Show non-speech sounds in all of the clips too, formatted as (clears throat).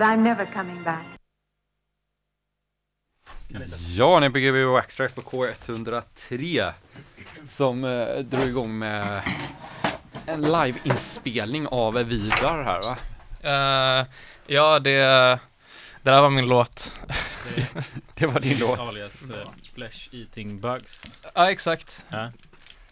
but I'm never coming back. Ja, ni på GBO Extract på K103 som eh, drog igång med en live-inspelning av Vidar här va? Eh, ja, det, det där var min låt. (laughs) Det var din låt. Alias uh, Flesh Eating Bugs. Ja, exakt. Ja.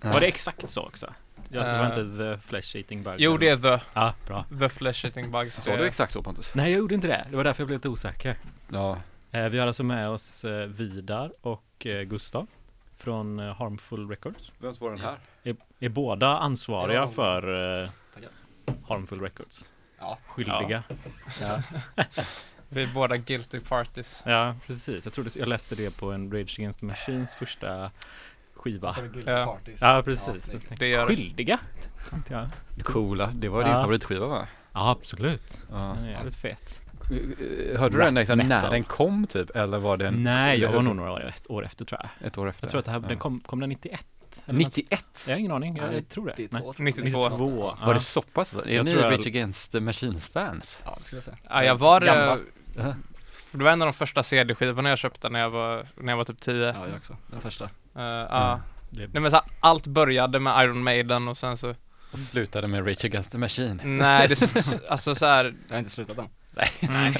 Ja. Var det exakt så också? Jag det var Eh, inte The Flesh Eating Bugs? Jo, det är the, Ja, bra. the flesh eating bugs. Sa du exakt så Pontus? Nej, jag gjorde inte det. Det var därför jag blev lite osäker. Ja. Eh, vi har alltså med oss eh, Vidar och eh, Gustav från eh, Harmful Records. Vem var den här? Är, är båda ansvariga Ja. för eh. Harmful Records? Ja. Skyldiga? Ja. (laughs) Vi är båda guilty parties. ja, precis. Jag, trodde, jag läste det på en Rage Against the Machines första skiva. Ja. Ja, precis. Ja, Jag det- gör det. Skyldiga? jag. Coola, det var din Ja. favoritskiva va? Ja, absolut. Ja. Den är jävligt fet. Eh, Hörde du den liksom, när den kom typ? Eller var den? Nej, jag var nog några år, ett år efter tror jag. Ett år efter? Jag tror att det här, Ja. den kom, kom den 91? Eller något? 91? Jag har ingen aning, jag, Nej, tror det. 92. 92. 92. Var det så pass? Är Jag ni tror jag- Against the Machines fans? Ja, det skulle jag säga. Ja, jag var Gamla. eh, Det var en av de första CD-skivorna jag köpte när jag var, när jag var typ 10. Ja, jag också. Den första. Eh, ja. Det, Nej men så allt började med Iron Maiden och sen så Och slutade med Rage Against the Machine. Nej, det, (laughs) alltså så här, Jag har inte slutat än. (laughs)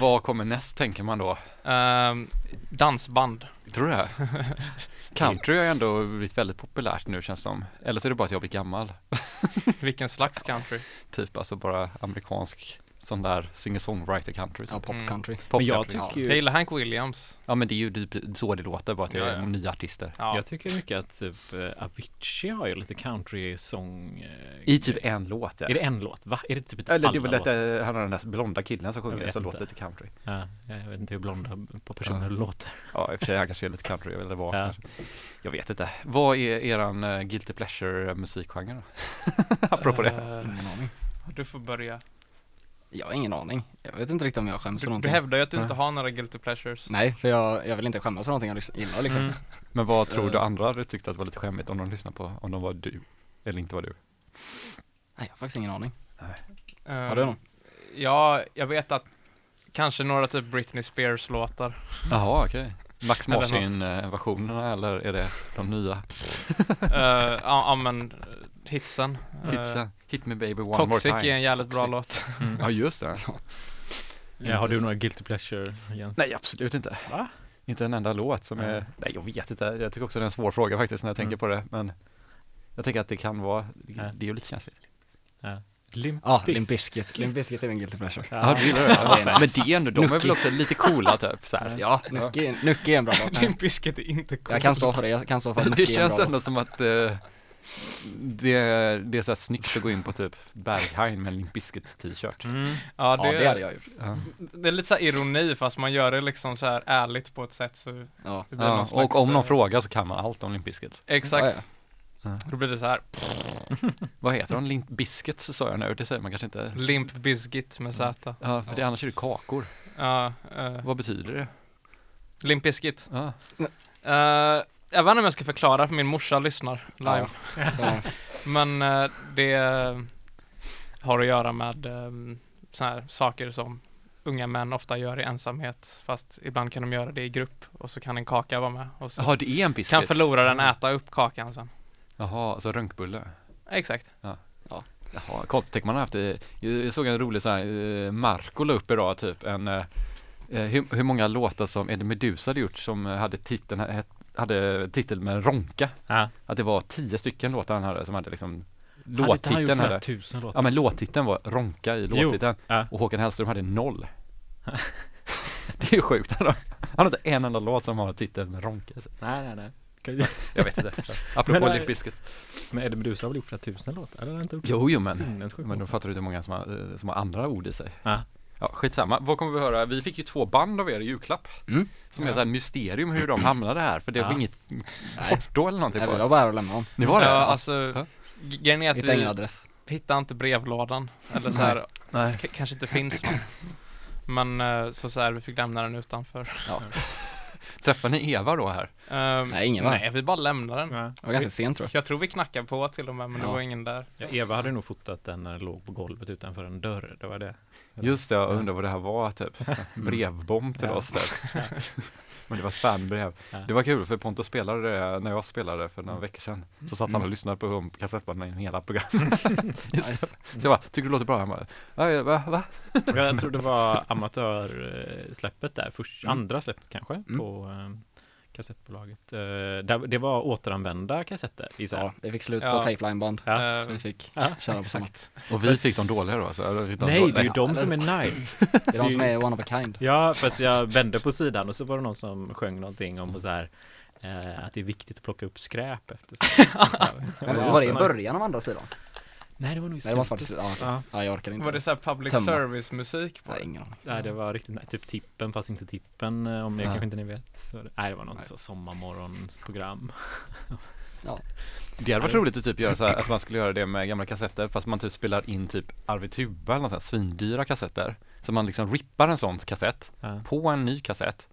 Vad kommer näst tänker man då? ehm, dansband. Tror du det? (laughs) Country har ju ändå blivit väldigt populärt nu känns det som. Eller så är det bara att jag blivit gammal. Vilken slags country? Typ alltså bara amerikansk sån där singer-songwriter country. Ja, Typ. pop Mm. country. Pop men jag country. tycker Jag ju, gillar Hank Williams. Ja men det är ju typ så det låter bara att det Ja, är ja. nya artister. Ja. jag tycker mycket att typ eh, Avicii har ju lite country-sång. eh, I typ en låt ja. Är det en låt? Va? Är det typ ett Eller det är väl eh, han har den där blonda killen som Jag sjunger som inte. låter lite country. Ja, jag vet inte hur blonda på personer Ja. låter. Ja i och för sig han kanske är lite country eller vad. Ja. Jag vet inte. Vad är eran uh, guilty pleasure musikgenre då? (laughs) Apropå det. Eh, Ingen aning. du får börja. Jag har ingen aning. Jag vet inte riktigt om jag skäms för Du, du någonting. hävdar ju att du inte har några guilty pleasures. Nej, för jag, jag vill inte skämmas för någonting jag gillar liksom. Mm. (laughs) Men vad tror du Eh. andra hade tyckt att det var lite skämmigt om de lyssnade på, om de var du? Eller inte var du? Nej, jag har faktiskt ingen aning. Eh, Har du någon? Ja, jag vet att kanske några typ Britney Spears låtar. Jaha okej. Max Eller något. Martin-versionerna eller är det de nya? Eh, ja, ja men eh, hitsen. Eh, Hitsen. Hit me baby one Toxic more time. är en jävligt bra Toxic. låt. Ja just det. (laughs) Ja, har du några guilty pleasure Jens? Nej absolut inte. Va? Inte en enda låt som Nej. är, nej jag vet inte. Jag tycker också det är en svår fråga faktiskt när jag tänker Mm. på det. Men jag tänker att det kan vara, det är ju lite känsligt. Ja. Limp Ja, Bizkit. Limp Bizkit. Limp Bizkit är min guilty pleasure. Ja, du gillar det? Ja, det Men det är ändå, de är väl också lite coola typ så här. Ja, Nucky är- en bra låt. Limp Bizkit är inte cool. Jag kan stå för det, jag kan stå för att (laughs) Det Nucky är en känns bra ändå låt. som att eh, det, det är så här snyggt att gå in på typ Berghain med en Limp Bizkit t-shirt. Mm. Ja, det, Ja, det hade jag gjort. Ja. det är lite så här ironi fast man gör det liksom så här ärligt på ett sätt så Ja. det blir Ja, någon slags, och om någon eh, frågar så kan man allt om Limp Bizkit. Exakt. Ja, Ja. Då blir det så här (laughs) Vad heter de? Limp Bizkits sa jag nu, det säger man kanske inte. Limp Bizkit med Z. Ja, för det, annars är det kakor. Ja, eh, Vad betyder det? Limp Bizkit. Ja. Eh, jag vet inte om jag ska förklara för min morsa lyssnar live. Så, (laughs) Men eh, det har att göra med um, såna här saker som unga män ofta gör i ensamhet. Fast ibland kan de göra det i grupp och så kan en kaka vara med. Och så Jaha, det är en biscuit? kan förloraren äta upp kakan sen. Jaha, alltså runkbulle? Exakt. Jaha, konstigt man har haft det. Jag såg en rolig så här, eh, Marco la upp idag typ en eh, eh, hur, hur många låtar som Eddie Meduza hade gjort som eh, hade titeln, hade titel med Ronka. Ja. Att det var tio stycken låtar han hade som hade liksom Hade låttiteln flera hade. tusen låtar? Ja men låttiteln var Ronka i låttiteln. ja. Och Håkan Hellström hade noll. (laughs) det är ju sjukt. Han har, han har inte en enda låt som har titeln med Ronka. Nej, nej, nej. (laughs) Jag vet inte. (laughs) Apropå eh, Limp Bizkit. Men Eddie Meduza har väl gjort flera tusen låtar? Eller har inte gjort Jo, jo men. Men då fattar du inte hur många som har, eh, som har andra ord i sig. Ja. Ja, skitsamma. Vad kommer vi höra? Vi fick ju två band av er i julklapp. Mm. Som är så här mysterium hur de hamnade här. För det var Ja. inget Nej. porto eller någonting Nej, på vi det. var bara här och lämnade dem. Ni var det? Ja, Ja. alltså Ja. grejen är att Hittade ingen vi adress. hittar inte brevlådan. Eller så här, Nej. k- kanske inte finns någon. Men eh, så, så här, vi fick lämna den utanför. (laughs) Träffade ni Eva då här? Ehm, Nej, ingen var Nej, vi bara lämnade den. Ja. Det var ganska sent tror jag. Jag tror vi knackade på till och med, men det Ja. var ingen där. Ja, Eva hade nog fotat den när den låg på golvet utanför en dörr, det var det. Just det, jag undrar vad det här var typ. (laughs) Brevbomb till Ja. oss där. (laughs) Men det var ett fanbrev. Ja. Det var kul för Pontus spelade det när jag spelade för några veckor sedan. Så satt han och lyssnade på kassettbanden hela programmet. (laughs) Nice. Så jag bara, tycker du låter bra? Han bara, "Ja, ja, va? va? Jag tror det var amatörsläppet där, först, Mm. andra släppet kanske, Mm. på eh, kassettbolaget. Eh, där, det var återanvända kassetter gissar jag. Ja, det fick slut Ja. på tapelineband. Ja. Så vi fick Ja, köra på samma. Och vi fick de dåliga då? Så, eller fick de Nej, dåliga? det är ju de som är nice. (laughs) Det är de som är one of a kind. Ja, för att jag vände på sidan och så var det någon som sjöng någonting om så här eh, att det är viktigt att plocka upp skräp efter sig. (laughs) Men Ja, var det i början av andra sidan? Nej, det var nog i Nej, det i slutet. slutet. Ja. Ja. ja, jag orkar inte. Var det så här public Tömma. service musik på Nej, ingen aning. Nej, det var riktigt nice. Typ Tippen fast inte Tippen eh, om det Ja. kanske inte ni vet. Så, det- nej, det var något Nej. så sommarmorgonsprogram. (laughs) Det hade varit roligt att typ göra så här, att man skulle göra det med gamla kassetter fast man typ spelar in typ Arvid Tuba eller något sånt svindyra kassetter. Så man liksom rippar en sån kassett Ja. på en ny kassett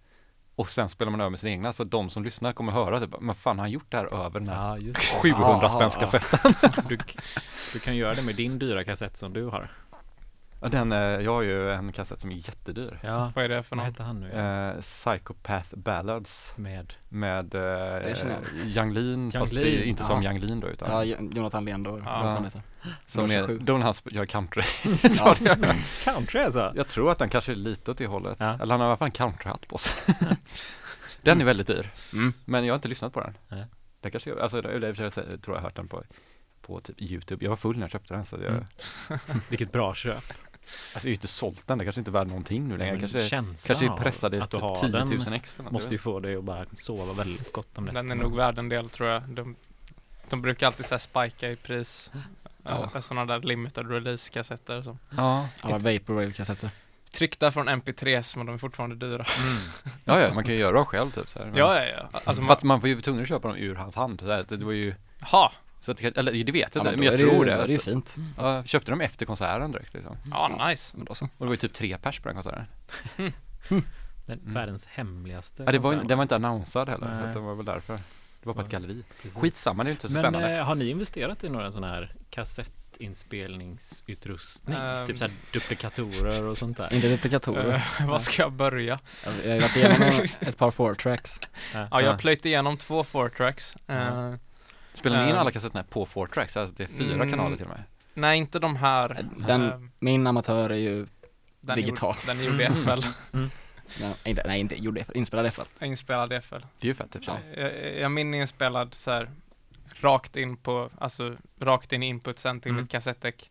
och sen spelar man över med sina egna så de som lyssnar kommer höra typ, men fan har han gjort det här över den här Ja, just 700 Ja, spänns kassetten? Du, du kan göra det med din dyra kassett som du har. Ja, Den, eh, jag har ju en kassett som är jättedyr. Ja, Vad är det för vad någon? heter han nu? Eh, Psychopath Ballads Med med eh, känner Yang Lin, fast det är inte som ja. Yang Lin då utan Ja, Jo- Jonathan Leander. Ja. vad han heter. som är, 27. då när han sp- gör country. (laughs) Ja. country alltså? Jag tror att den kanske är lite åt det hållet. Ja. Eller han har i alla fall en countryhatt på sig. (laughs) den är väldigt dyr. Mm. Men jag har inte lyssnat på den. Nej. Det kanske, jag- alltså det, det, det, tror jag har hört den på, på typ Youtube. Jag var full när jag köpte den så jag, Mm. (laughs) Vilket bra köp. Alltså jag har ju inte sålt den. Det kanske inte är värd någonting nu längre. Kanske, kanske är pressad i att typ har 10 000 den extra. Måste ju få dig att bara sova väldigt gott om det. Den är nog värd en del tror jag. De, de brukar alltid så spika i pris. Ja. Ja. Sådana där limited release kassetter som. Ja. Alla Vaporwave-kassetter. tryckta från MP3 men de är fortfarande dyra. (laughs) ja, ja, man kan ju göra dem själv typ så här. Ja, ja, ja. Alltså, man, Fast man får ju tvungen att köpa dem ur hans hand. Så här, det var ju, ha, så att, det eller det vet jag Ja, inte, men men jag är det tror då är det. det ju Så- fint. Ja, jag köpte dem efter konserten direkt liksom. ja nice. Men då så. Och det var ju typ tre pers på den konserten. Den Mm. världens hemligaste. Ja, det var, den var inte annonsad heller, så Nej. att det var väl därför. Det var på ett Ja. galleri. Precis. Skitsamma, det är inte så Men spännande. eh, har ni investerat i några sådana här kassettinspelningsutrustning? Ehm. Typ såhär duplikatorer och sånt där? Inte duplikatorer. Eh, Var ska jag börja? Jag jag har varit igenom en- (laughs) ett par four tracks. Ja, Ja. jag har plöjt igenom två four tracks. Ja. Spelar ni in ehm. alla kassetterna på 4 tracks? Alltså det är fyra Mm. kanaler till och med. nej, inte de här. Den, Eh, min amatör är ju, den digital. Gjorde, den gjorde FL. (laughs) nej, inte, nej inte gjorde inspelad i FL. Inspelad FL. Det är ju fett i sig. Jag, jag inspelad så här rakt in på, alltså rakt in i inputsen till Mm. mitt kassettdäck.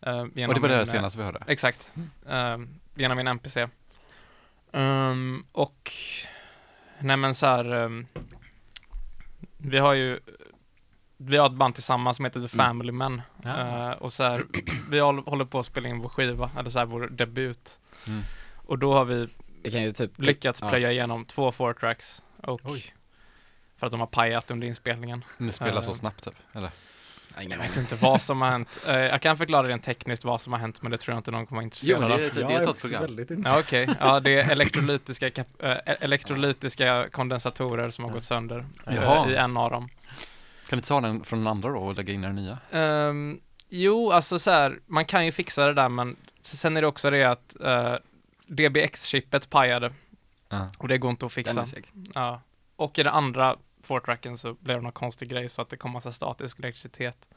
eh, genom Och det var det min, eh, senaste vi hörde. Exakt. Eh, genom min NPC. Ehm, och nej men så här. ehm, vi har ju vi har ett band tillsammans som heter The Mm. Family Men. Ja. Eh, och så här, (clears throat) vi håller, på att spela in vår skiva, eller så här vår debut. Mm. Och då har vi Det kan ju typ lyckats ja. plöja igenom två four tracks och Oj. för att de har pajat under inspelningen. Ni spelar så Eh, snabbt typ, eller? Jag vet inte vad som har hänt. Eh, jag kan förklara rent tekniskt vad som har hänt, men det tror jag inte någon kommer vara Jo, intresserad av. det, det, det är ett sånt program. väldigt Ja, okej. Ja, det är (laughs) elektrolytiska, kap- eh, elektrolytiska kondensatorer som har gått sönder i en av dem. Kan ni ta den från den andra då och lägga in den nya? Ehm, jo, alltså så här, man kan ju fixa det där, men sen är det också det att uh, DBX-chippet pajade Ja. och det går inte att Den fixa. Ja. Och i den andra four-tracken så blev det någon konstig grej så att det kom massa statisk elektricitet.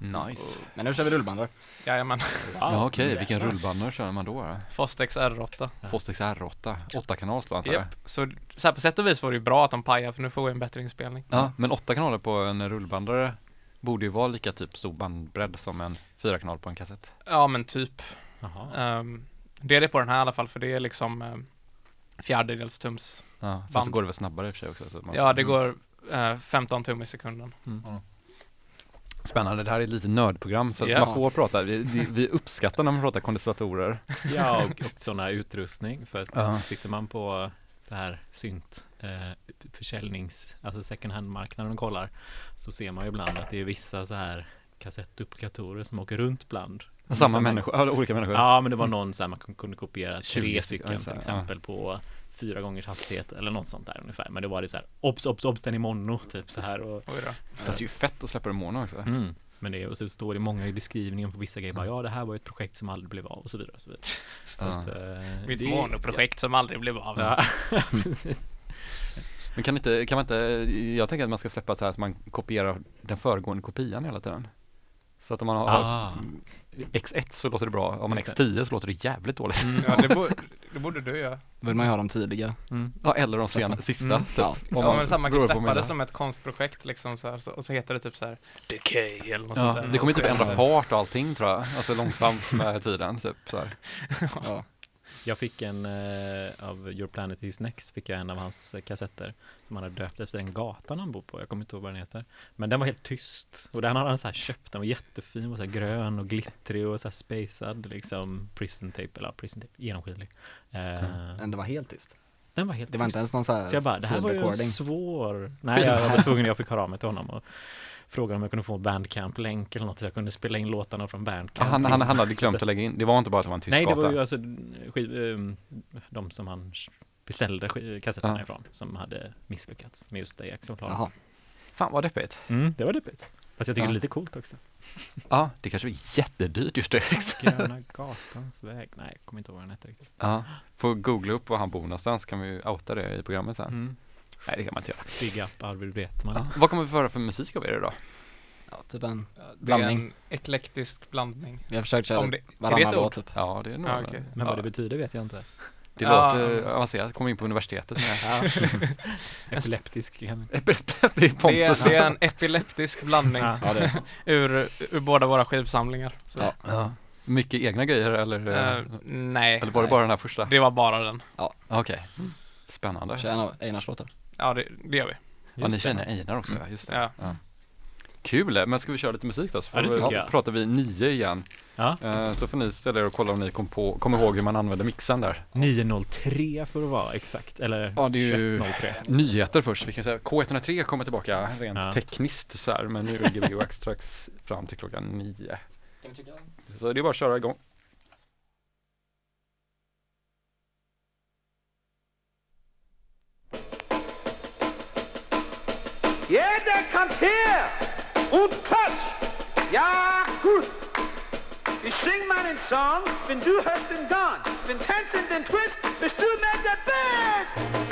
Nice. Men nu kör vi rullband då. Jajamän. (laughs) Ja okej, jävlar. vilken rullbandare kör man då? då? Fostex R8. Fostex R8, 8 kanal slår antar jag. Japp. Så, så här, på sätt och vis var det ju bra att de pajade för nu får vi en bättre inspelning. Ja, men 8 kanaler på en rullbandare borde ju vara lika typ stor bandbredd som en 4 kanal på en kassett. Ja, men typ. Um, det är det på den här i alla fall, för det är liksom um, fjärdedels tums. Ja, sen så går det väl snabbare i och för sig också. Man, Ja, det Mm. går uh, 15 tum i sekunden. Spännande, det här är lite nördprogram så att Ja. man får prata. Vi, vi, vi uppskattar när man pratar kondensatorer. (laughs) Ja, och, och sådana utrustning för att Ja. sitter man på så här synt eh, försäljnings, alltså second hand-marknaden och kollar så ser man ju ibland att det är vissa så här kassettduplikatorer som åker runt bland. Samma Vissa människor, olika människor. Ja, men det var någon så här man kun- kunde kopiera 20 tre stycken, till exempel på fyra gångers hastighet eller något sånt där ungefär. Men det var det så här, obs, obs, obs, den i mono, typ så här och Oj då. Fast det är ju fett att släppa det i mono också. Mm. Men det, och så står det många i beskrivningen på vissa grejer bara ja det här var ett projekt som aldrig blev av och så vidare och så vidare. Så Ja. att, eh, Mitt monoprojekt som aldrig blev av. Ja, (laughs) precis. Men kan inte, kan man inte, jag tänker att man ska släppa så här att man kopierar den föregående kopian hela tiden. Så att om man har Ah. X1 så låter det bra, om man Just det. X10 så låter det jävligt dåligt. Ja, det, borde, det borde du göra. vill man ju ha de tidiga. Mm. Ja, eller de sen, sista. Mm. Typ, Ja. om Ja, men man kan släppa det som ett konstprojekt liksom så här, så, och så heter det typ så här Decay eller något Ja, sånt där. det kommer typ ändra fart och allting tror jag. Alltså långsamt med tiden. Typ, så här. Ja. Jag fick en eh, av Your Planet Is Next fick jag en av hans eh, kassetter som han hade döpt efter den gatan han bor på. Jag kommer inte ihåg vad den heter. Men den var helt tyst och den hade han så här köpt. Den var jättefin och så grön och glittrig och så här spacad liksom prison tape eller prison tape genomskinlig. Eh, Men det var helt tyst. Den var helt Det var tyst. inte ens någon så här Så jag bara, det här var ju en svår... Nej, jag, jag var (laughs) tvungen, jag fick höra av mig till honom och frågade om jag kunde få bandcamp-länk eller något så jag kunde spela in låtarna från bandcamp. han, han, han hade glömt att lägga in, det var inte bara att det var en tysk Nej, det var ju alltså ehm, de som han beställde kassetterna Ja. ifrån som hade misslyckats med just det exemplaret. Jaha. Fan vad deppigt. Mm, det var deppigt. Fast jag tycker Ja. det är lite coolt också. Ja, det kanske var jättedyrt just det. Gröna gatans väg. Nej, jag kommer inte ihåg vad den hette riktigt. ja, får googla upp var han bor någonstans kan vi outa det i programmet sen. Mm. Nej, det kan man inte göra. Big up Arvid Wretman. Ja. Vad kommer vi föra för musik av er idag? Ja, typ en, Det är Blandning. en eklektisk blandning. vi har försökt köra Om det, varannan låt typ. Ja, det är nog. Ja, okej. Men vad ja, det betyder vet jag inte. det Ja. låter avancerat, kom in på universitetet med. (laughs) Epileptisk. det är Det är, Pontus. det är en epileptisk blandning Ja. Ja, det, (laughs) ur, ur båda våra skivsamlingar. Så, Ja. Ja. Mycket egna grejer eller? eh, nej, eller var det bara den här första? det var bara den. Okej. Spännande. kör en av Einars låtar. Ja, det, det gör vi. Ja, ni det. känner Einar också, ja, just det. Ja. Kul, men ska vi köra lite musik då? Så Ja, får det vi, jag. pratar vi nio igen. Ja. Eh, så får ni ställa er och kolla om ni kom på, kommer ihåg hur man använder mixen där. 903 för att vara exakt. Eller Ja, det är ju 2103. nyheter först. Vi kan säga K103 kommer tillbaka rent Ja. tekniskt så här, men nu är Wax (laughs) strax fram till klockan nio. Så det är bara att köra igång. Ja, der kommt her und klatsch. Ja, gut. Ich sing meinen Song, wenn du hörst den Gong. Wenn tanzen den Twist, bist du mit der Best.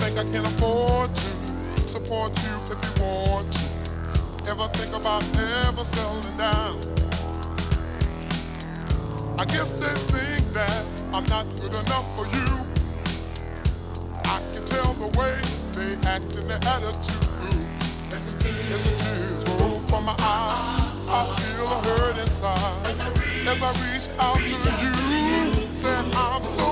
think I can afford to support you if you want to. Ever think about ever selling down? I guess they think that I'm not good enough for you. I can tell the way they act and their attitude. There's a tears, there's a tears roll from my eyes. I feel a hurt inside as I reach out to you. Say I'm so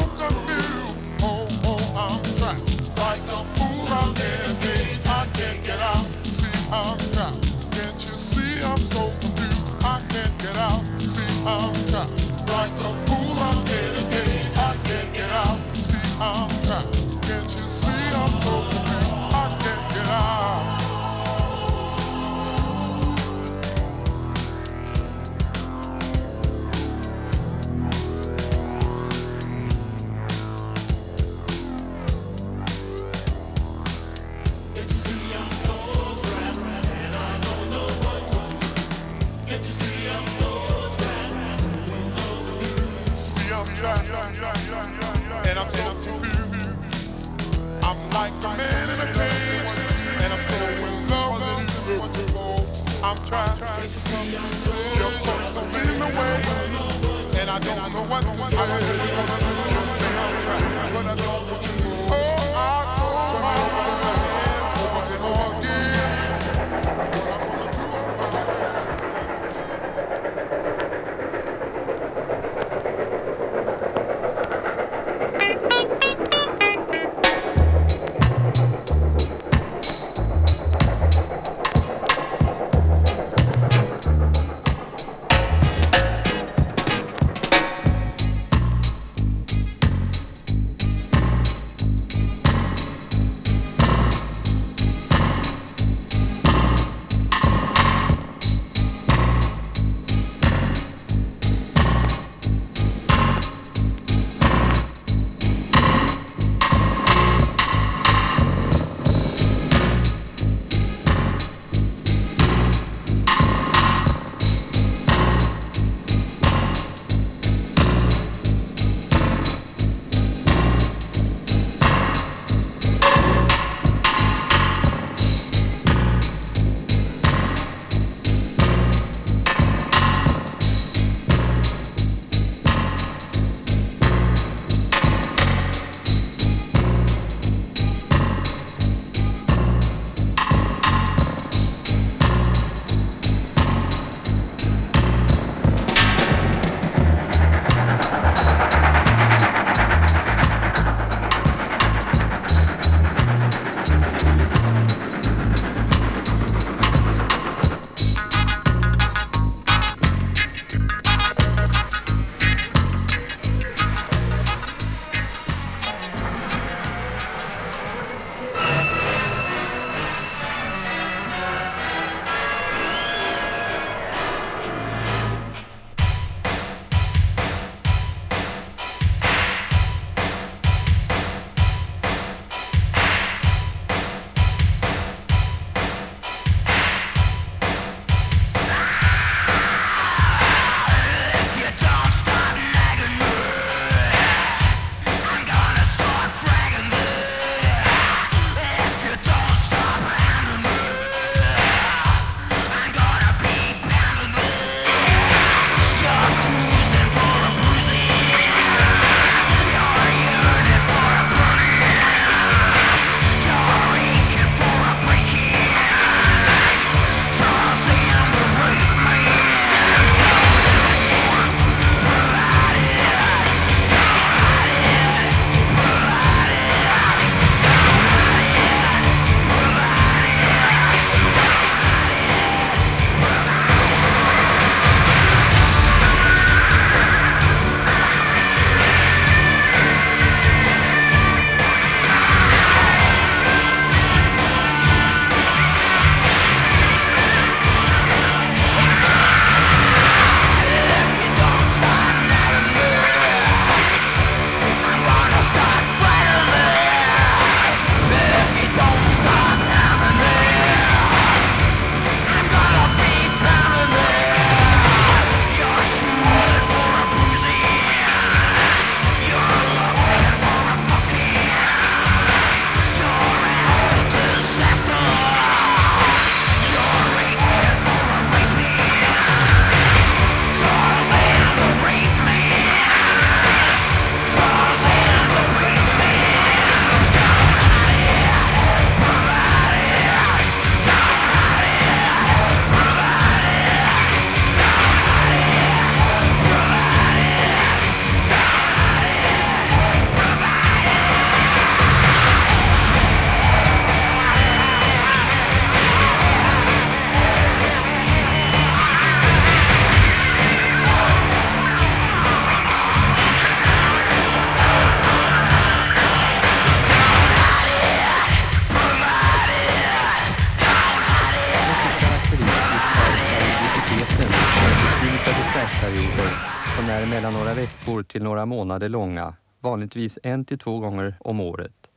veckor till några månader långa, vanligtvis en till två gånger om året.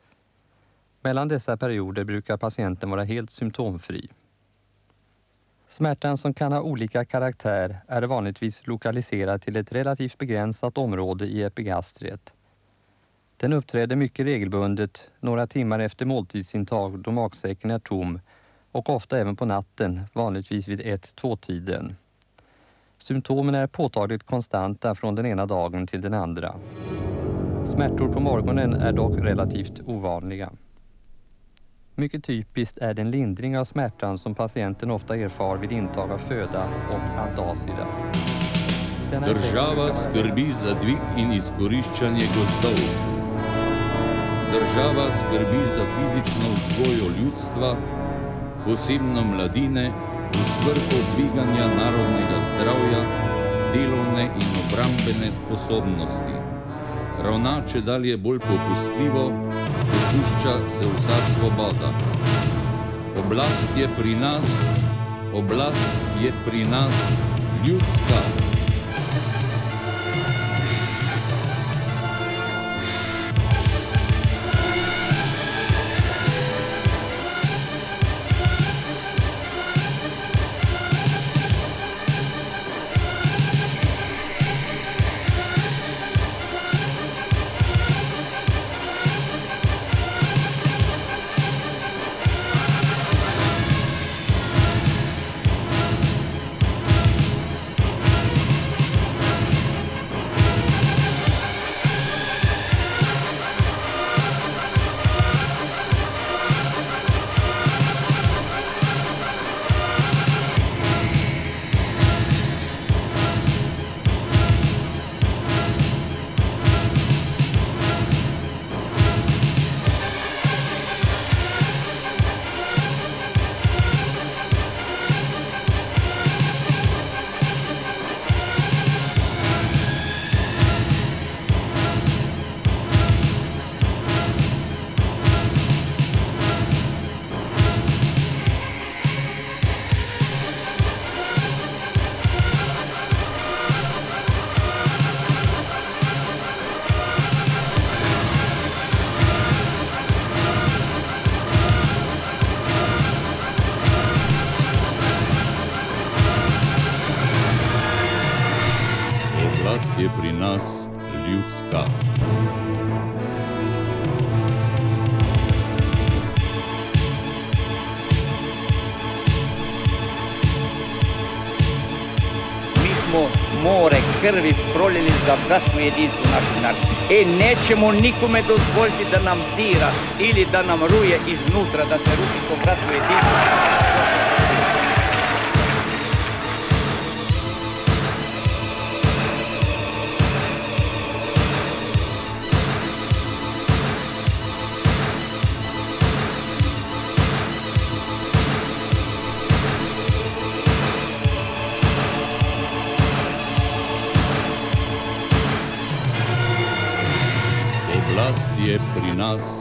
Mellan dessa perioder brukar patienten vara helt symptomfri. Smärtan som kan ha olika karaktär är vanligtvis lokaliserad till ett relativt begränsat område i epigastriet. Den uppträder mycket regelbundet några timmar efter måltidsintag då magsäcken är tom och ofta även på natten, vanligtvis vid 1-2-tiden. Symptomen är påtagligt konstanta från den ena dagen till den andra. Smärtor på morgonen är dock relativt ovanliga. Mycket typiskt är den lindring av smärtan som patienten ofta erfar vid intag av föda och antacida. Država skrbi za dvig in izkoriščanje gozdov. Država skrbi za fizično vzgojo ljudstva, posebno mladine, v svrhu dviganja narodnega zdravja, delovne in obrambene sposobnosti. Ravna če dalje bolj popustljivo, dopušča se vsa svoboda. Oblast je pri nas, oblast je pri nas ljudska. Krvi prolili za bratstvo jedinstvo našeg naroda. E, nećemo nikome dozvoliti da nam dira ili da nam ruje iznutra, da se ruši to bratstvo jedinstvo. nace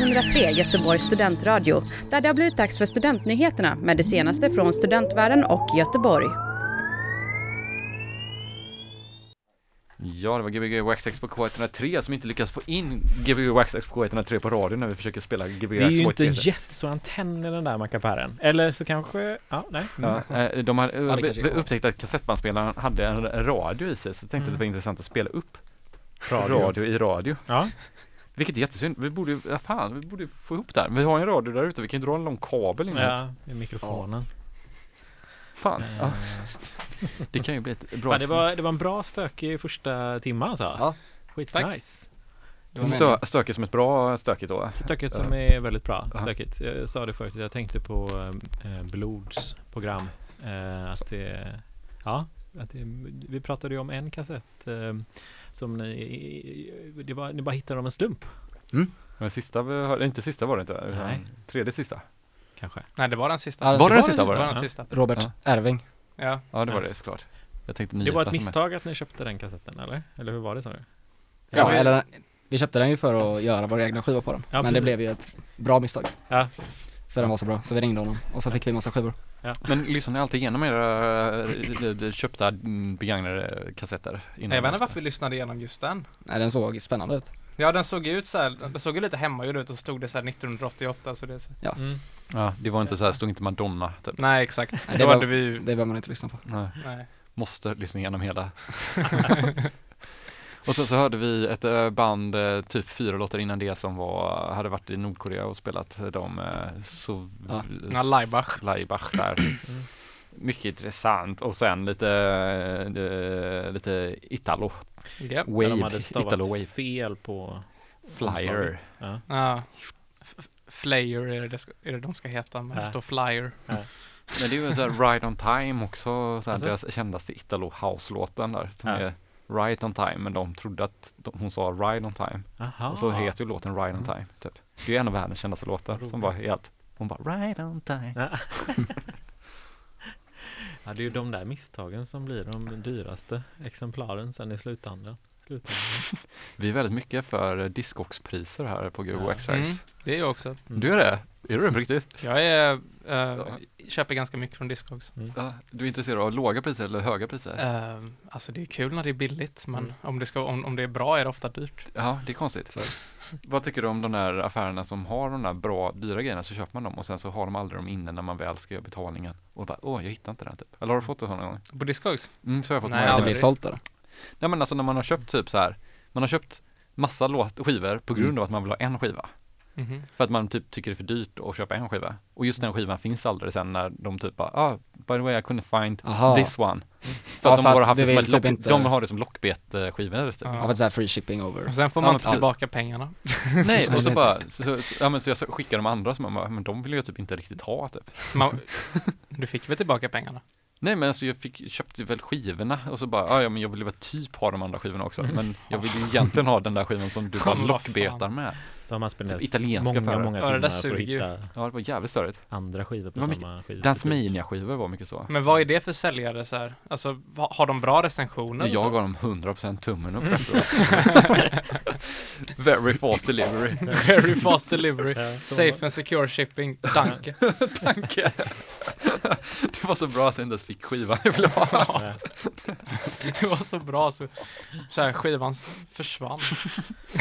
103 Göteborgs studentradio där det har blivit dags för Studentnyheterna med det senaste från studentvärlden och Göteborg. Ja, det var Gbg Waxx på K103 som inte lyckas få in Gbg Waxx på K103 på radio när vi försöker spela Gbg Waxx Det är ju inte jättestor antenn i den där mackapären. Eller så kanske, ja, nej. Ja, eh, de hade eh, ja, upptäckt att kassettbandspelaren hade en radio i sig, så tänkte mm. att det var mm. intressant att spela upp radio, radio i radio. Ja. Vilket är jättesynd. Vi borde, ja fan, vi borde få ihop det här. Vi har ju en radio där ute, vi kan ju dra en lång kabel in Ja, i mikrofonen. Fan, Eh. ja. Det kan ju bli ett bra Fan, det, var, det var en bra stökig första timma alltså. Ja. Skit Tack. nice. Stö, stökigt som ett bra stökigt då. Stökigt som Eh, är väldigt bra. Stökigt. Jag sa det förut, jag tänkte på eh, Blods program. Eh, att det, ja, att det, vi pratade ju om en kassett eh, som ni, det var, ni bara hittade av en slump. Men sista, hörde- inte sista var det inte, Nej. tredje sista. Kanske. Nej, det var den sista. Det Var det den sista? Var det? Det den Ja. sista. Robert Ja. Erving. Ja. Ja, det var det såklart. Jag tänkte Det var ett misstag att ni köpte den kassetten eller? Eller hur var det sa du? Ja, vi- eller vi köpte den ju för att göra våra egna skivor på den. Ja, men det precis. blev ju ett bra misstag. Ja. För den var så bra, så vi ringde honom och så fick vi en massa skivor. Men lyssnar ni alltid igenom era eh, eh, köpta mm, begagnade kassetter? innan Jag vet inte varför vi lyssnade igenom just den. Nej, den såg spännande ut. Ja, den såg ut så här, den såg ju lite hemmagjord ut och så stod det så här 1988 så det så. Ja. Mm. Ja, det var inte så här, stod inte Madonna typ. Nej, exakt. Nej, det, var, hade vi ju, det behöver man inte lyssna på. Nej. nej. Måste lyssna igenom hela. (laughs) (laughs) och sen så hörde vi ett eh, band, eh, typ fyra låtar innan det som var, hade varit i Nordkorea och spelat de eh, så Ja. Ja, Laibach. Laibach där. Mycket intressant och sen lite, eh, lite Italo. Japp. Där de Wave, hade stavat Italo Wave. fel på Flyer. Ja. Ja. Flayer är det, är det de ska heta, men det står Flyer. Ja. Men det är ju sån här Ride on Time också, så här, Alltså? deras kändaste Italo House-låten där. Som Ja. är Right on Time, men de trodde att de, hon sa Ride on Time. Aha. Och så heter ju låten Ride on Mm. Time, typ. Det är en av världens kändaste låtar som var Roligt. helt, hon bara Ride on Time. Ja. (laughs) ja, det är ju de där misstagen som blir de dyraste exemplaren sen i slutändan. slutändan. (laughs) Vi är väldigt mycket för Discogs-priser här på Grov Ja. X-Race. Mm, det är jag också. Du är det? Är du det på riktigt? Jag är, eh, köper ganska mycket från Discogs. Ja, du är intresserad av låga priser eller höga priser? Eh, alltså det är kul när det är billigt, men Mm. om, det ska, om, om det är bra är det ofta dyrt. Ja, det är konstigt. Vad tycker du om de där affärerna som har de där bra, dyra grejerna så köper man dem och sen så har de aldrig dem inne när man väl ska göra betalningen och bara åh, jag hittar inte den typ. Eller har du fått det sån någon gång? På Discogs? Mm, så har jag fått Nej, det blir sålt eller? Nej men alltså när man har köpt typ så här, man har köpt massa låt, skivor på grund Mm. av att man vill ha en skiva. Mhm. För att man typ tycker det är för dyrt att köpa en skiva. Och just den skivan finns aldrig sen när de typ bara, ah, by the way I couldn't find Aha. this one. För Ja, att de för att bara haft det som ett typ lock, inte- de har det som lockbete-skivor typ. Ja. Av ett sånt här free shipping over. Och sen får Ja, man men inte tillbaka pengarna. (laughs) Nej, och så bara, så, så, ja men så jag skickar de andra som man bara, men de vill jag typ inte riktigt ha typ. Man, (laughs) du fick väl tillbaka pengarna? Nej men alltså jag fick, köpte väl skivorna och så bara, "Ah, ja men jag vill ju väl typ ha de andra skivorna också. Men jag vill ju egentligen ha den där skivan som du bara (laughs) Ja, lockbetar med. Så har man spenderat Typ italienska många, affärer. många Ja, timmar för att hitta Ja det var jävligt störigt. andra skivor på samma skiva. Dansmania-skivor var mycket så. Men vad är det för säljare så här? Alltså, ha- har de bra recensioner? Jag gav dem 100% tummen upp efteråt. (laughs) Very fast delivery. Very fast delivery. Ja, Safe and secure shipping. Danke. (laughs) Danke. Det var så bra att jag inte ens fick skivan jag ville ha. Ja. Det var så bra så, så här, skivan försvann.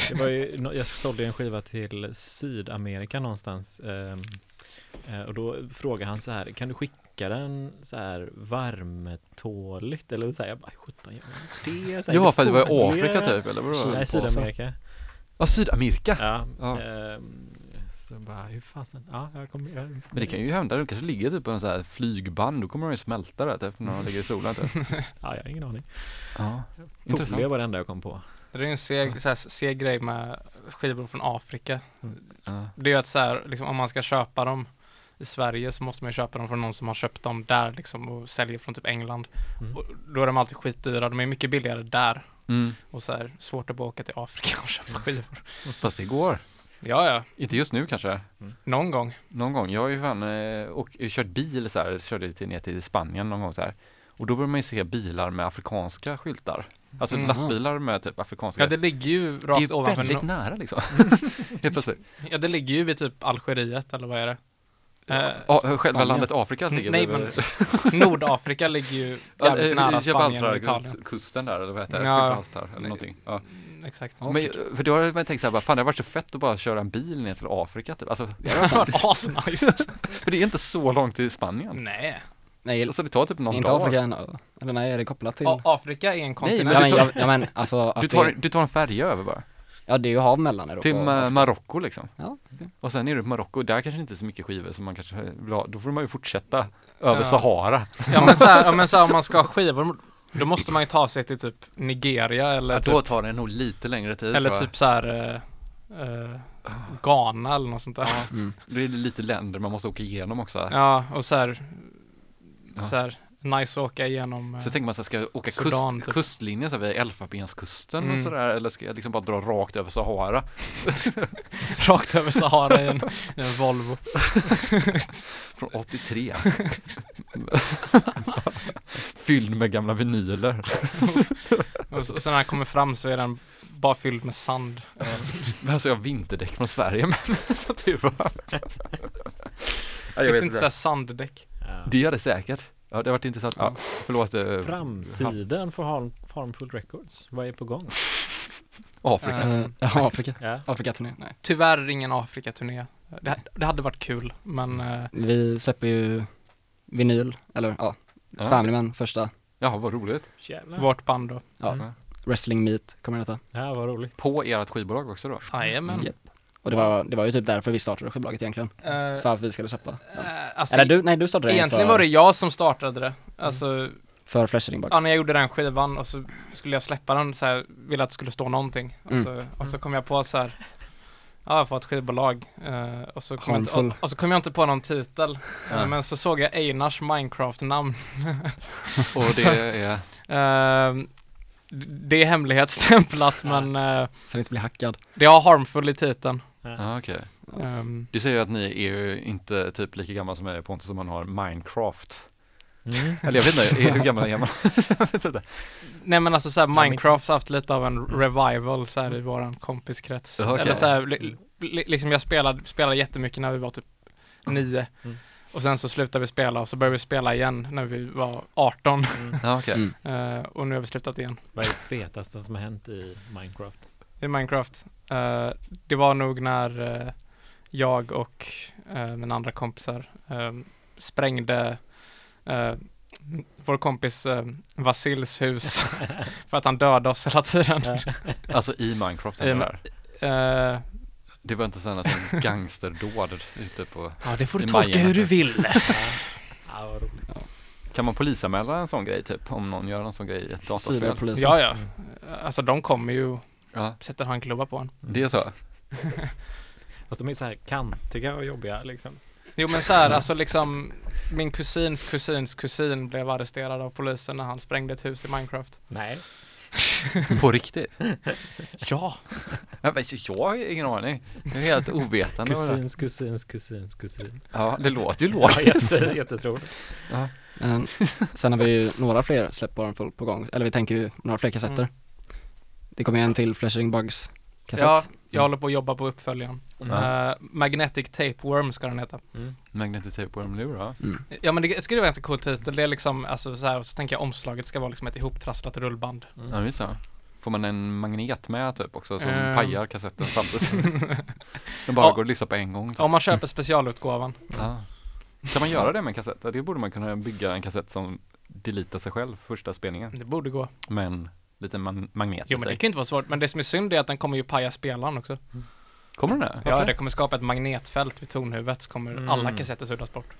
Det var ju, jag sålde en skiva till Sydamerika någonstans ehm, eh, och då frågade han så här, kan du skicka den så här varmtåligt? Eller så här, jag bara, sjutton gör man det? Så här, Ja för det var i folie? Afrika typ eller vadå? Nej, Sydamerika. Ja Sydamerika. Ja. Ja. ehm, så bara, hur fasen, ja, jag kommer, jag, Men det kan ju hända, det kanske ligger typ på en sån här flygband, då kommer de ju smälta där typ när de ligger i solen typ. (laughs) ja, jag har ingen aning. Ja, Folie intressant. var det enda jag kom på. Det är ju en seg, så här, seg grej med skivor från Afrika. Ja. Det är ju att så här, liksom, om man ska köpa dem i Sverige så måste man ju köpa dem från någon som har köpt dem där liksom och säljer från typ England. Mm. Och då är de alltid skitdyra, de är mycket billigare där. Mm. Och så här, svårt att bara åka till Afrika och köpa skivor. Fast det går. Ja, ja, Inte just nu kanske. någon gång. Någon gång. Jag har ju fan eh, och, kört bil så här, körde till, ner till Spanien någon gång så här. Och då börjar man ju se bilar med afrikanska skyltar. Alltså Mhm. lastbilar med typ afrikanska. Ja, det ligger ju det är rakt ovanför. väldigt no- nära liksom. (laughs) Helt plötsligt. Ja, det ligger ju vid typ Algeriet eller vad är det? Eh, Ja, själva Spanien. landet Afrika ligger Nej, bredvid- (laughs) Nordafrika ligger ju jävligt eh, nära Spanien och Italien. kusten där eller vad heter det? Ja. Gibraltar eller någonting. Ja. Mm, Exakt. Men för då har man tänkt så här, bara, fan det har varit så fett att bara köra en bil ner till Afrika typ. Alltså, Det har varit (laughs) asnice. för det är inte så långt till Spanien. Nej. Nej, Alltså det tar typ någon inte dag. Afrika en ö. Eller nej, är det kopplat till? A- Afrika är en kontinent. men Ja men, du tar- ja, men alltså Du tar, det, du tar en färja över bara. Ja det är ju hav mellan Europa Till Ma-. Marocko liksom. Ja, okej. Och sen är du på Marocko, där kanske inte är så mycket skivor som man kanske vill ha. Då får man ju fortsätta över Ja. Sahara. Ja men så här, ja, men så här, om man ska ha (laughs) skivor, då måste man ju ta sig till typ Nigeria eller Då typ, tar det nog lite längre tid eller typ så här eh, eh, Ghana eller något sånt där. Mm. Då är det lite länder man måste åka igenom också. Ja, och så här, Ja. så här nice att åka igenom. eh, Så tänker man så här, ska jag åka Sudan, kust, typ. kustlinjen så här vid Elfenbenskusten och Mm. sådär eller ska jag liksom bara dra rakt över Sahara? (laughs) rakt över Sahara i en, i en Volvo. (laughs) Från 83. Fylld med gamla vinyler. (laughs) Och, så, och sen när han kommer fram så är den bara fylld med sand. Men alltså jag har vinterdäck från Sverige men så tur var. Finns inte inte. så här sanddäck? Det gör det säkert. Ja det har varit intressant. Ja, förlåt. eh, Framtiden för Harm, Harmful Records, vad är på gång? (laughs) Afrika. Ja, (laughs) Afrika. Ja. Afrika-turné, nej. Tyvärr ingen Afrika-turné. Det, det hade varit kul, men eh, Vi släpper ju vinyl, eller ja, Ja. Family Man första, Ja vad roligt. Jävlar. vårt band då. ja, Mm. Wrestling Meet kommer det heta. Ja, vad roligt. På ert skivbolag också då? Jajamän. Japp. Och det var, det var ju typ därför vi startade skivbolaget egentligen. Eh, För att vi skulle släppa. Ja. eh, alltså, Eller du, nej du startade den Egentligen för, var det jag som startade det. Alltså, för Flashing Box. ja, när jag gjorde den skivan och så skulle jag släppa den så här, ville att det skulle stå någonting. Och, Mm. så, och så kom jag på så här, Ja, för ett skivbolag. Eh, och, så kom jag inte, och, och så kom jag inte på någon titel. Ja. Men så såg jag Einars Minecraft-namn. (laughs) Och det är? eh, det är hemlighetsstämplat men Så det inte blir hackad. det har harmful i titeln. Ja, okej. Ehm, Det säger ju att ni är ju inte typ lika gamla som jag är Pontus som man har Minecraft. Mm. (laughs) Eller jag vet inte, är- hur gammal är man? (laughs) Nej men alltså såhär, Minecraft har haft lite av en revival så här i våran kompiskrets. Okej. Eller såhär, li, li, liksom jag spelade, spelade jättemycket när vi var typ nio. Mm. Och sen så slutade vi spela och så började vi spela igen när vi var 18. (laughs) Ja, okej. Mm. Eh, och nu har vi slutat igen. Vad är det fetaste som har hänt i Minecraft? I Minecraft. Eh, det var nog när eh, jag och uh, mina andra kompisar eh, sprängde eh, vår kompis uh, Vasils hus (laughs) för att han dödade oss hela tiden. Alltså i Minecraft I- hände det här? Eh, Det var inte sådana som gangsterdåd ute på ja, det får du tolka hur du typ. vill. Ja, vad roligt. Kan man polisanmäla en sån grej typ? Om någon gör en sån grej i ett dataspel? Ja, ja. Alltså de kommer ju Ja, sätta handklubbar på en. det är så? (laughs) Fast de är så här kantiga och jobbiga liksom. Jo men så här, alltså liksom min kusins kusins kusin blev arresterad av polisen när han sprängde ett hus i Minecraft. Nej. (laughs) På riktigt? (laughs) Ja, Ja, men Jag har ingen aning. Jag är helt ovetande. Kusins, kusins, kusins, kusin. Ja, det låter ju Ja, logiskt. jätte, jättetroligt. Men sen har vi ju några fler släpp på gång. Eller vi tänker ju några fler kassetter. Mm. Det kommer en till Flashing Bugs kassett. ja jag håller på att jobba på uppföljaren. Ja. Eh, Magnetic Tapeworm ska den heta. Magnetic Tape Worm Lure, ja. Ja men det skulle vara en cool titel. Det är liksom, alltså så här, så tänker jag omslaget ska vara liksom ett ihoptrasslat rullband. Ja, visst så. Får man en magnet med typ också som Ehm. pajar kassetten samtidigt? (laughs) Den bara Ja. går att lyssna på en gång. Typ. Om man köper specialutgåvan. Ja. Kan man göra det med en kassett? Det borde man kunna bygga en kassett som deletar sig själv första spelningen. Det borde gå. Med en liten man- magnet Jo men det kan inte vara svårt. Men det som är synd är att den kommer ju paja spelaren också. Kommer den det? Ja, det kommer skapa ett magnetfält vid tonhuvudet så kommer Mm. alla kassetter suddas bort.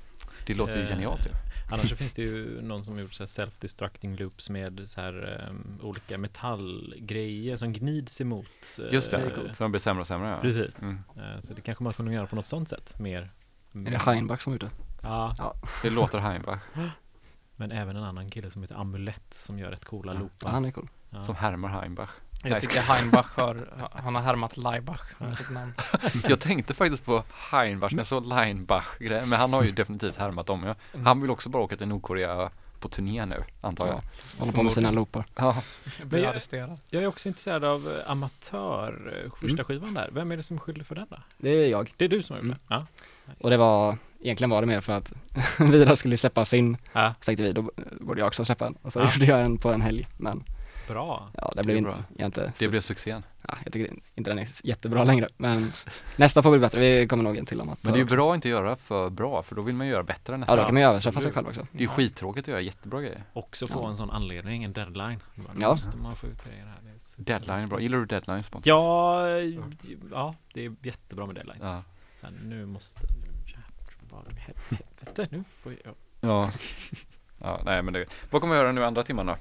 Det låter ju Eh, genialt ju. Annars så finns det ju någon som gjort så här self-destructing loops med så här um, olika metallgrejer som gnids emot. eh, Just det, så man blir sämre och sämre. Ja. Precis. Mm. Eh, så det kanske man får nog göra på något sånt sätt. Mer. Är det Heinbach som gjort det? Ja, Ja. Det låter Heimbach. (gasps) men även en annan kille som heter Amulett som gör rätt coola Ja. loopar. Ja, han är cool. Ja. Som härmar Heimbach. Jag tycker Heinbach har, (laughs) han har härmat Laibach med sitt namn. (laughs) Jag tänkte faktiskt på Heimbach när jag såg Leinbach grejer, men han har ju definitivt härmat dem ja. Han vill också bara åka till Nordkorea på turné nu, antar jag. Ja. Håller på med sina loopar. Ja, Jag blir arresterad. Jag är också intresserad av eh, amatör, eh, första Mm. skivan där. Vem är det som skyller för den då? Det är jag. Det är du som har gjort Mm. det? Ja. Och det var, egentligen var det mer för att (laughs) Vidar skulle släppa sin. Ja. Så tänkte vi, då borde jag också släppa en. Och så Ja. gjorde jag en på en helg. Men Bra. ja, det Det blev bra. jag inte det blev succén. ja, jag tycker inte den är jättebra längre. Men (laughs) nästa får bli bättre. Vi kommer nog en till amatör Men det är ju bra att inte göra för bra, för då vill man göra bättre Ja, nästan. då kan man ju överträffa sig själv också. Det är ju skittråkigt att göra jättebra grejer. Också få Ja. en sån anledning, en deadline. Nu Ja. måste man få ut grejer här. Det är Deadline är bra. Gillar du deadlines Pontus? Ja, ja, det är jättebra med deadlines. Ja. Sen nu måste, jävlar, helvete, nu får jag. Ja. Ja, nej men det, vad kommer vi göra nu andra timmen då?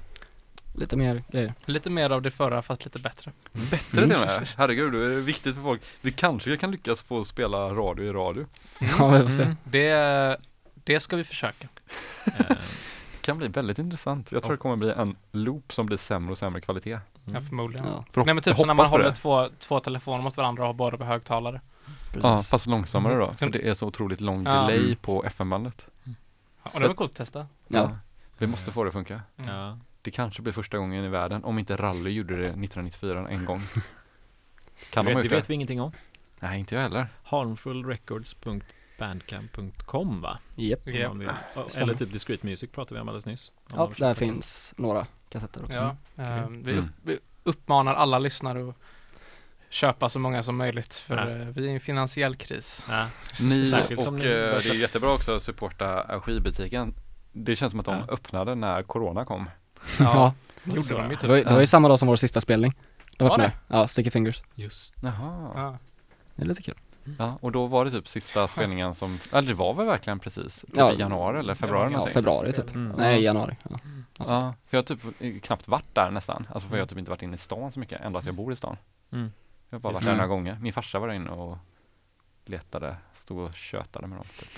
Lite mer grejer. Lite mer av det förra fast lite bättre. Bättre till och med. Herregud, det är viktigt för folk. Vi kanske kan lyckas få spela radio i radio. (laughs) Ja, vi får se. Mm. Det, det ska vi försöka. (laughs) Eh, kan bli väldigt intressant. Jag tror det kommer bli en loop som blir sämre och sämre kvalitet. Ja, förmodligen. Ja, Förhopp- Nej men typ så när man håller det. två, två telefoner mot varandra och har båda på högtalare. precis. Ja, fast långsammare då. För Mm. det är så otroligt lång Ja. delay Mm. på FM-bandet. Och det var coolt att testa. Ja. Vi måste få det att funka. ja. Det kanske blir första gången i världen, om inte Rally gjorde det 1994 en gång. (laughs) Kan det, de vet, det vet vi ingenting om. Nej, inte jag heller. Harmfulrecords.bandcamp.com va? Japp. Stämmer. Eller typ Discreet Music pratade vi om alldeles nyss. Om Ja, där finns några kassetter också. Ja, eh, vi, Mm. upp, vi uppmanar alla lyssnare att köpa så många som möjligt för Ja. eh, vi är i en finansiell kris. Ja. Ni (laughs) Särskilt och eh, ni- det är jättebra också att supporta skivbutiken. Det känns som att de Ja. öppnade när Corona kom. Ja, det gjorde de ju det typ. var, ju- det var ju samma dag som vår sista spelning. De Var öppnade. Ja, Sticky Fingers. Just Jaha. Ja. Det är lite kul. Ja, och då var det typ sista spelningen som, eller det var väl verkligen precis, typ Ja. i januari eller februari Ja, Ja, någonting. februari typ. Mm. Nej, januari. Ja. Ja, för jag har typ knappt varit där nästan. Alltså för jag har typ inte varit inne i stan så mycket, ändå att jag bor i stan. Mm. Jag har bara varit Mm. där några gånger. Min farsa var där inne och letade, stod och tjötade med dem. Typ.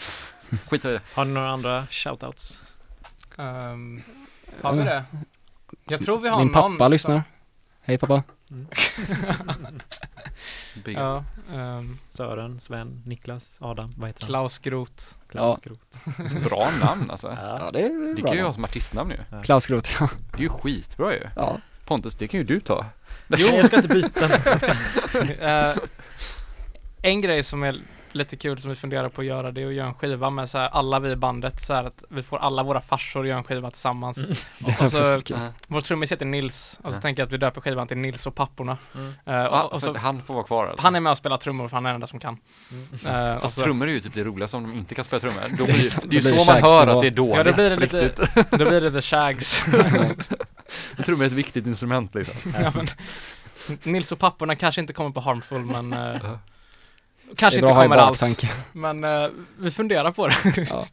(laughs) Skit i det. Har ni några andra shoutouts? Ehm, har vi det? Jag tror vi har Min någon pappa lyssnar. Hej pappa. (laughs) Big ja, ehm, Sören, Sven, Niklas, Adam, vad heter han? Klaus Groth. Klaus Ja. Groth. (laughs) Bra namn alltså. Ja, det är Det bra. kan ju ha namn. som artistnamn ju. Klaus Groth, ja. Det är ju skitbra ju. ja. Pontus, det kan ju du ta. Jo, jag ska inte byta. (laughs) Jag ska... Eh, en grej som är lite kul som vi funderar på att göra det är att göra en skiva med så här, alla vi i bandet så här att vi får alla våra farsor göra en skiva tillsammans. (laughs) Och, och så, vår trummis heter Nils och så tänker jag att vi döper skivan till Nils och papporna. Mm. Ja, och, och så, han får vara kvar alltså. han är med och spelar trummor för han är den enda som kan. Eh, och Fast så- trummor är ju typ det roligaste om de inte kan spela trummor. Då Det är blir, så- det är ju det blir så man hör att det är dåligt Ja, (laughs) då blir det lite, då blir det the shags. Trummor är ett viktigt instrument liksom. ja, men, Nils och papporna kanske inte kommer på Harmful men Det kanske inte kommer alls. Men eh, vi funderar på det. (laughs) Ja.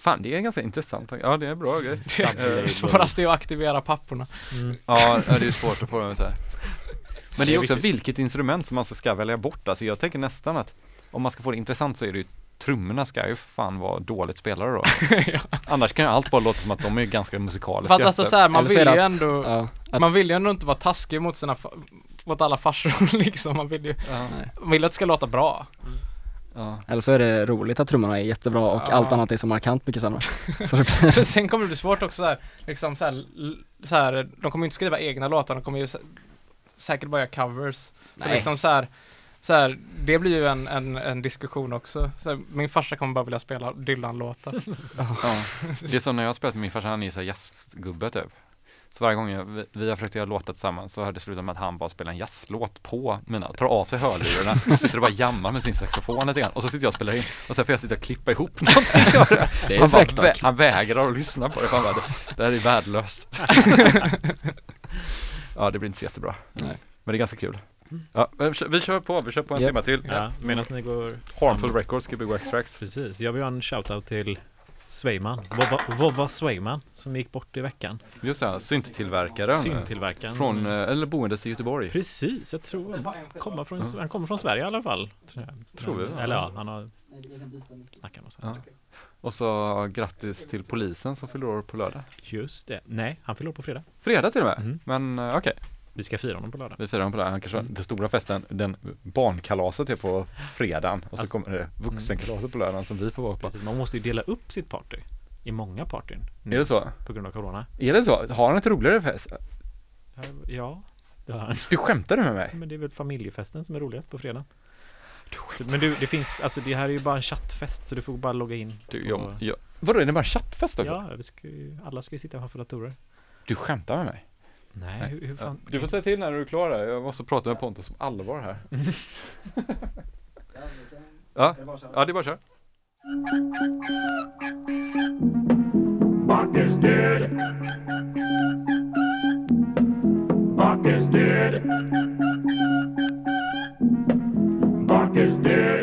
Fan, det är ganska intressant. Ja, det är en bra grej. Det svåraste är att aktivera papporna. Mm. Ja, ja, det är svårt att få dem så här. Men det är också vilket instrument som man ska välja bort. Alltså jag tänker nästan att om man ska få det intressant så är det ju trummorna ska ju för fan vara dåligt spelare då. (laughs) Annars kan ju allt bara låta som att de är ganska musikaliska. För att alltså så här, man vill ju ändå, Ja, man vill ju ändå inte vara taskig mot sina, mot alla farsor (laughs) liksom. Man vill ju, ja, man vill att det ska låta bra. ja. eller så är det roligt att trummorna är jättebra och Ja. allt annat är så markant mycket sämre. (laughs) Så det blir, För sen kommer det bli svårt också så här, liksom så här, så här, de kommer ju inte skriva egna låtar, de kommer ju sä- säkert bara göra covers. Så Nej. liksom så här, så här, det blir ju en, en, en diskussion också. Så här, min farsa kommer bara vilja spela Dylan-låtar. ja. (laughs) Det är som när jag har spelat med min farsa, han är ju så här jazzgubbe typ. Så varje gång jag, vi, vi har försökt göra låtar tillsammans så har det slutat med att han bara spelar en jazzlåt på mina, tar av sig hörlurarna, (laughs) sitter och bara jammar med sin saxofon lite grann och så sitter jag och spelar in och sen får jag sitta och klippa ihop (laughs) någonting. Det är han, bara, vä- han vägrar att lyssna på det, han bara, det, det här är värdelöst. (laughs) ja, det blir inte så jättebra. Nej. Men det är ganska kul. Ja, vi kör- på, vi kör på en Japp. timme till. Ja, medan ni går... Harmful Records, Gbg Wax Tracks. Precis, jag vill ha en shoutout till Sveiman, Vova, Vova Sveiman, som gick bort i veckan. Just det, synttillverkaren. Syntillverkaren. Från, eh, eller boendes i Göteborg. Precis, jag tror han kommer från, han kommer från Sverige i alla fall. Tror, vi? Eller ja, han har snackat och så. Ja. Och så grattis till polisen som fyller år på lördag. Just det. Nej, han fyller år på fredag. Fredag till och med. Mhm. Men eh, okej, Vi ska fira honom på lördag. vi firar honom på lördag. Han kanske, den stora festen, den barnkalaset är på fredagen och så Alltså- kommer det vuxenkalaset på lördagen som vi får vara på. Precis, man måste ju dela upp sitt party i många partyn. nu Är det så? På grund av corona. Är det så? Har han ett roligare fest? Ja, det har han. Du skämtar du med mig? Men det är väl familjefesten som är roligast på fredag. Så, men du, det finns, alltså det här är ju bara en chattfest så du får bara logga in. Du, jag, jag, vadå, är det bara en chattfest också? Ja, ska alla ska ju sitta framför datorer. Du skämtar med mig? Nej, hur, hur fan? Du får säga till när du är klar där. Jag måste prata med Pontus om allvar här. ja, (laughs) ja, det är bara att köra. Buck is dead. Buck is dead. Buck is dead.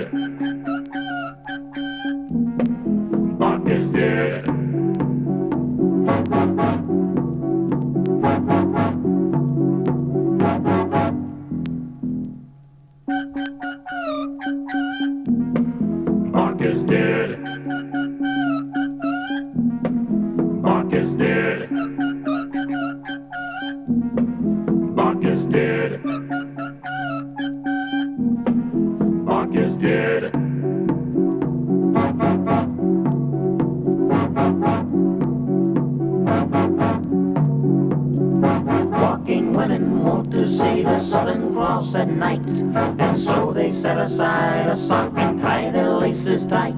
See the Southern Cross at night, and so they set aside a sock and tie their laces tight.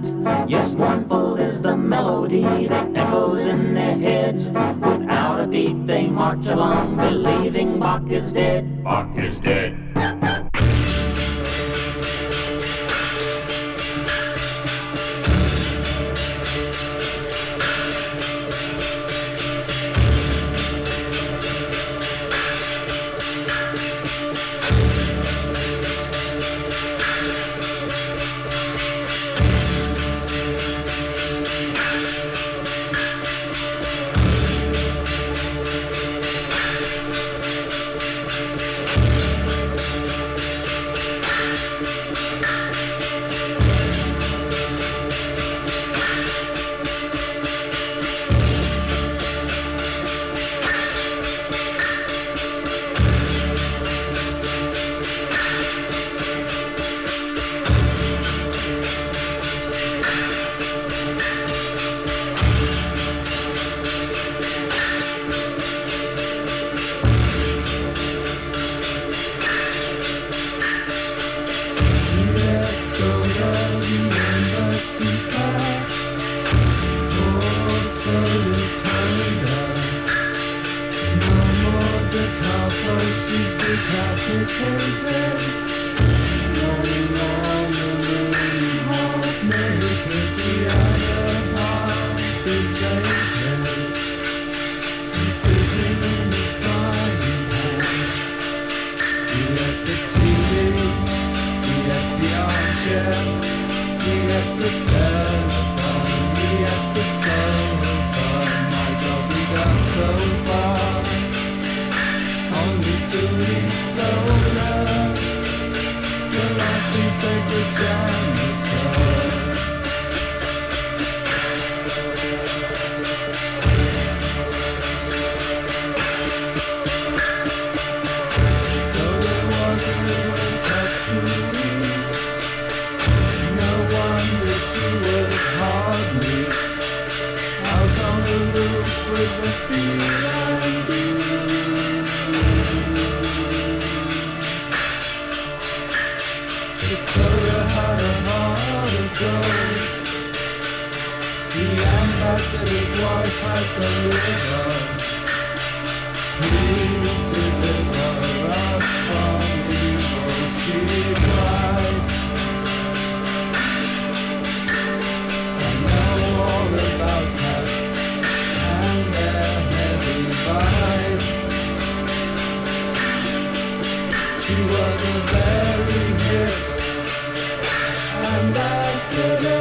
Yes, mournful is the melody that echoes in their heads. Without a beat, they march along, believing Bach is dead. Buck is dead. so love, the last thing sacred ground. Ambassador's wife had the liver. Please deliver us from evil, she cried. I know all about cats and their heavy vibes. She was a very hip ambassador's